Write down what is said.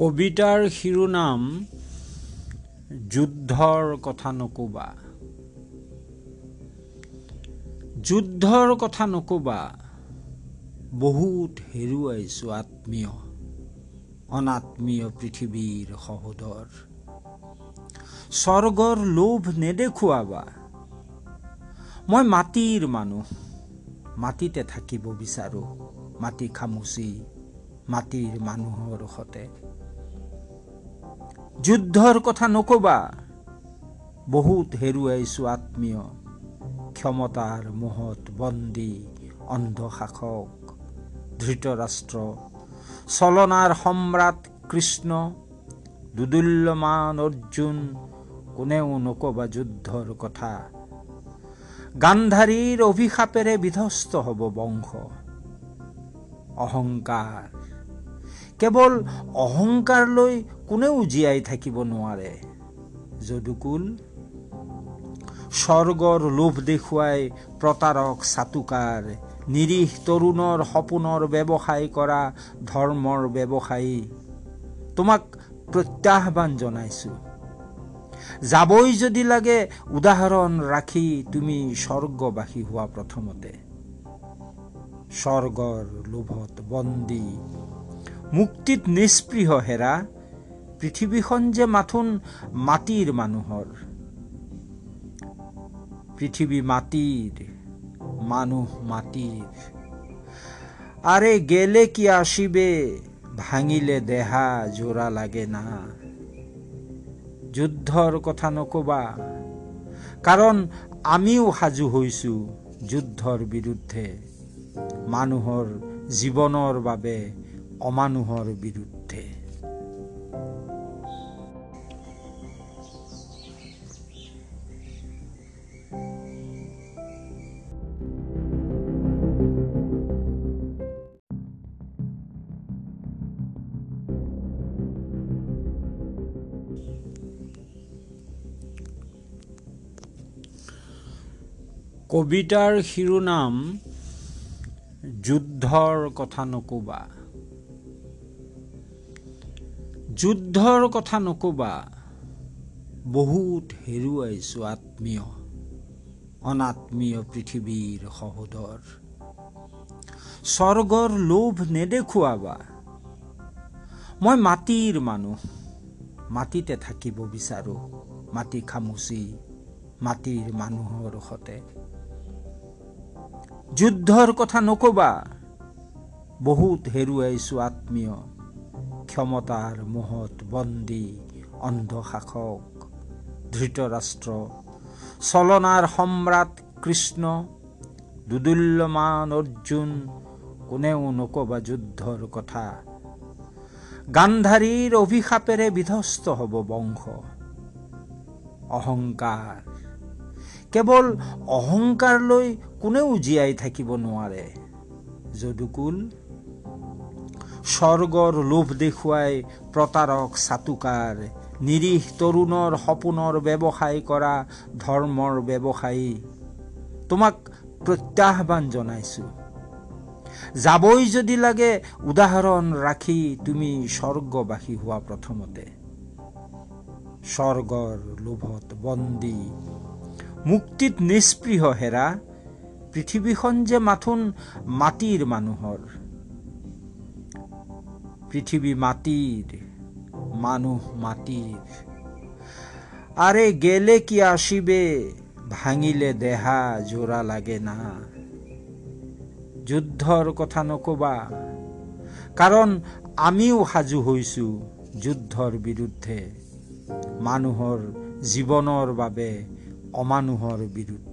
কবিতাৰ শিৰোনাম যুদ্ধৰ কথা নকবা। যুদ্ধৰ কথা নকবা। বহুত হেৰুৱাইছো আত্মীয় অনাত্মীয় পৃথিৱীৰ সহোদৰ। স্বৰ্গৰ লোভ নেদেখুৱাবা। মই মাটিৰ মানুহ মাটিতে থাকিব বিচাৰোঁ। মাটি খামুচি মাটিৰ মানুহৰ সতে। যুদ্ধৰ কথা নকবা। বহুত হেৰুৱাইছো আত্মীয়। ক্ষমতাৰ মোহত বন্দী অন্ধ শাসক ধৃতৰাষ্ট্ৰ। চলনাৰ সম্ৰাট কৃষ্ণ দুদুল্যমান অৰ্জুন কোনেও নকবা যুদ্ধৰ কথা। গান্ধাৰীৰ অভিশাপেৰে বিধ্বস্ত হ'ব বংশ। অহংকাৰ। কেৱল অহংকাৰ লৈ কোনেও জীয়াই থাকিব নোৱাৰে। যদুকুল স্বৰ্গৰ লোভ দেখুৱাই প্ৰতাৰক চাটুকাৰ নিৰীহ তৰুণৰ সপোনৰ ব্যৱসায় কৰা ধৰ্মৰ ব্যৱসায়ী। তোমাক প্ৰত্যাহ্বান জনাইছো। যাবই যদি লাগে উদাহৰণ ৰাখি তুমি স্বৰ্গবাসী হোৱা প্ৰথমতে। স্বৰ্গৰ লোভত বন্দী, মুক্তিত নিস্পৃহ হেৰা পৃথিৱীখন যে মাথোন মাটিৰ মানুহৰ। পৃথিৱী মাটিৰ, মানুহ মাটিৰ। আৰে গেলে কি আসিবে, ভাঙিলে দেহা জোৰা লাগে না। যুদ্ধৰ কথা নকবা, কাৰণ আমিও সাজু হৈছো যুদ্ধৰ বিৰুদ্ধে। মানুহৰ জীৱনৰ বাবে অমানুহৰ বিৰুদ্ধে। কবিতাৰ শিৰোনাম যুদ্ধৰ কথা নকবা। যুদ্ধৰ কথা নকবা বহুত হেৰুৱাইছো আত্মীয় অনাত্মীয় পৃথিৱীৰ সহোদৰ। স্বৰ্গৰ লোভ নেদেখুৱাবা মই মাটিৰ মানুহ মাটিতে থাকিব বিচাৰোঁ মাটি খামুচি মাটিৰ মানুহৰ সতে। যুদ্ধৰ কথা নকবা। বহুত হেৰুৱাইছো আত্মীয়। ক্ষমতাৰ মোহত বন্দী অন্ধ শাসক ধৃতৰাষ্ট্ৰ। চলনাৰ সম্ৰাট কৃষ্ণ দুদুল্যমান অৰ্জুন কোনেও নকবা যুদ্ধৰ কথা। গান্ধাৰীৰ অভিশাপেৰে বিধ্বস্ত হ'ব বংশ। অহংকাৰ। কেৱল অহংকাৰ লৈ কোনেও জীয়াই থাকিব নোৱাৰে। যদুকুল স্বৰ্গৰ লোভ দেখুৱাই প্ৰতাৰক চাটুকাৰ নিৰীহ তৰুণৰ সপোনৰ ব্যৱসায় কৰা ধৰ্মৰ ব্যৱসায়ী। তোমাক প্ৰত্যাহ্বান জনাইছো। যাবই যদি লাগে উদাহৰণ ৰাখি তুমি স্বৰ্গবাসী হোৱা প্ৰথমতে। স্বৰ্গৰ লোভত বন্দী মুক্তিত নিস্পৃহ হেৰা পৃথিৱীখন যে মাথোন মাটিৰ মানুহৰ। পৃথিৱী মাটিৰ, মানুহ মাটিৰ। আৰে গেলে কি আসিবে, ভাঙিলে দেহা জোৰা লাগে না। যুদ্ধৰ কথা নকবা, কাৰণ আমিও সাজু হৈছো যুদ্ধৰ বিৰুদ্ধে। মানুহৰ জীৱনৰ বাবে অমানুহৰ বিৰুদ্ধে।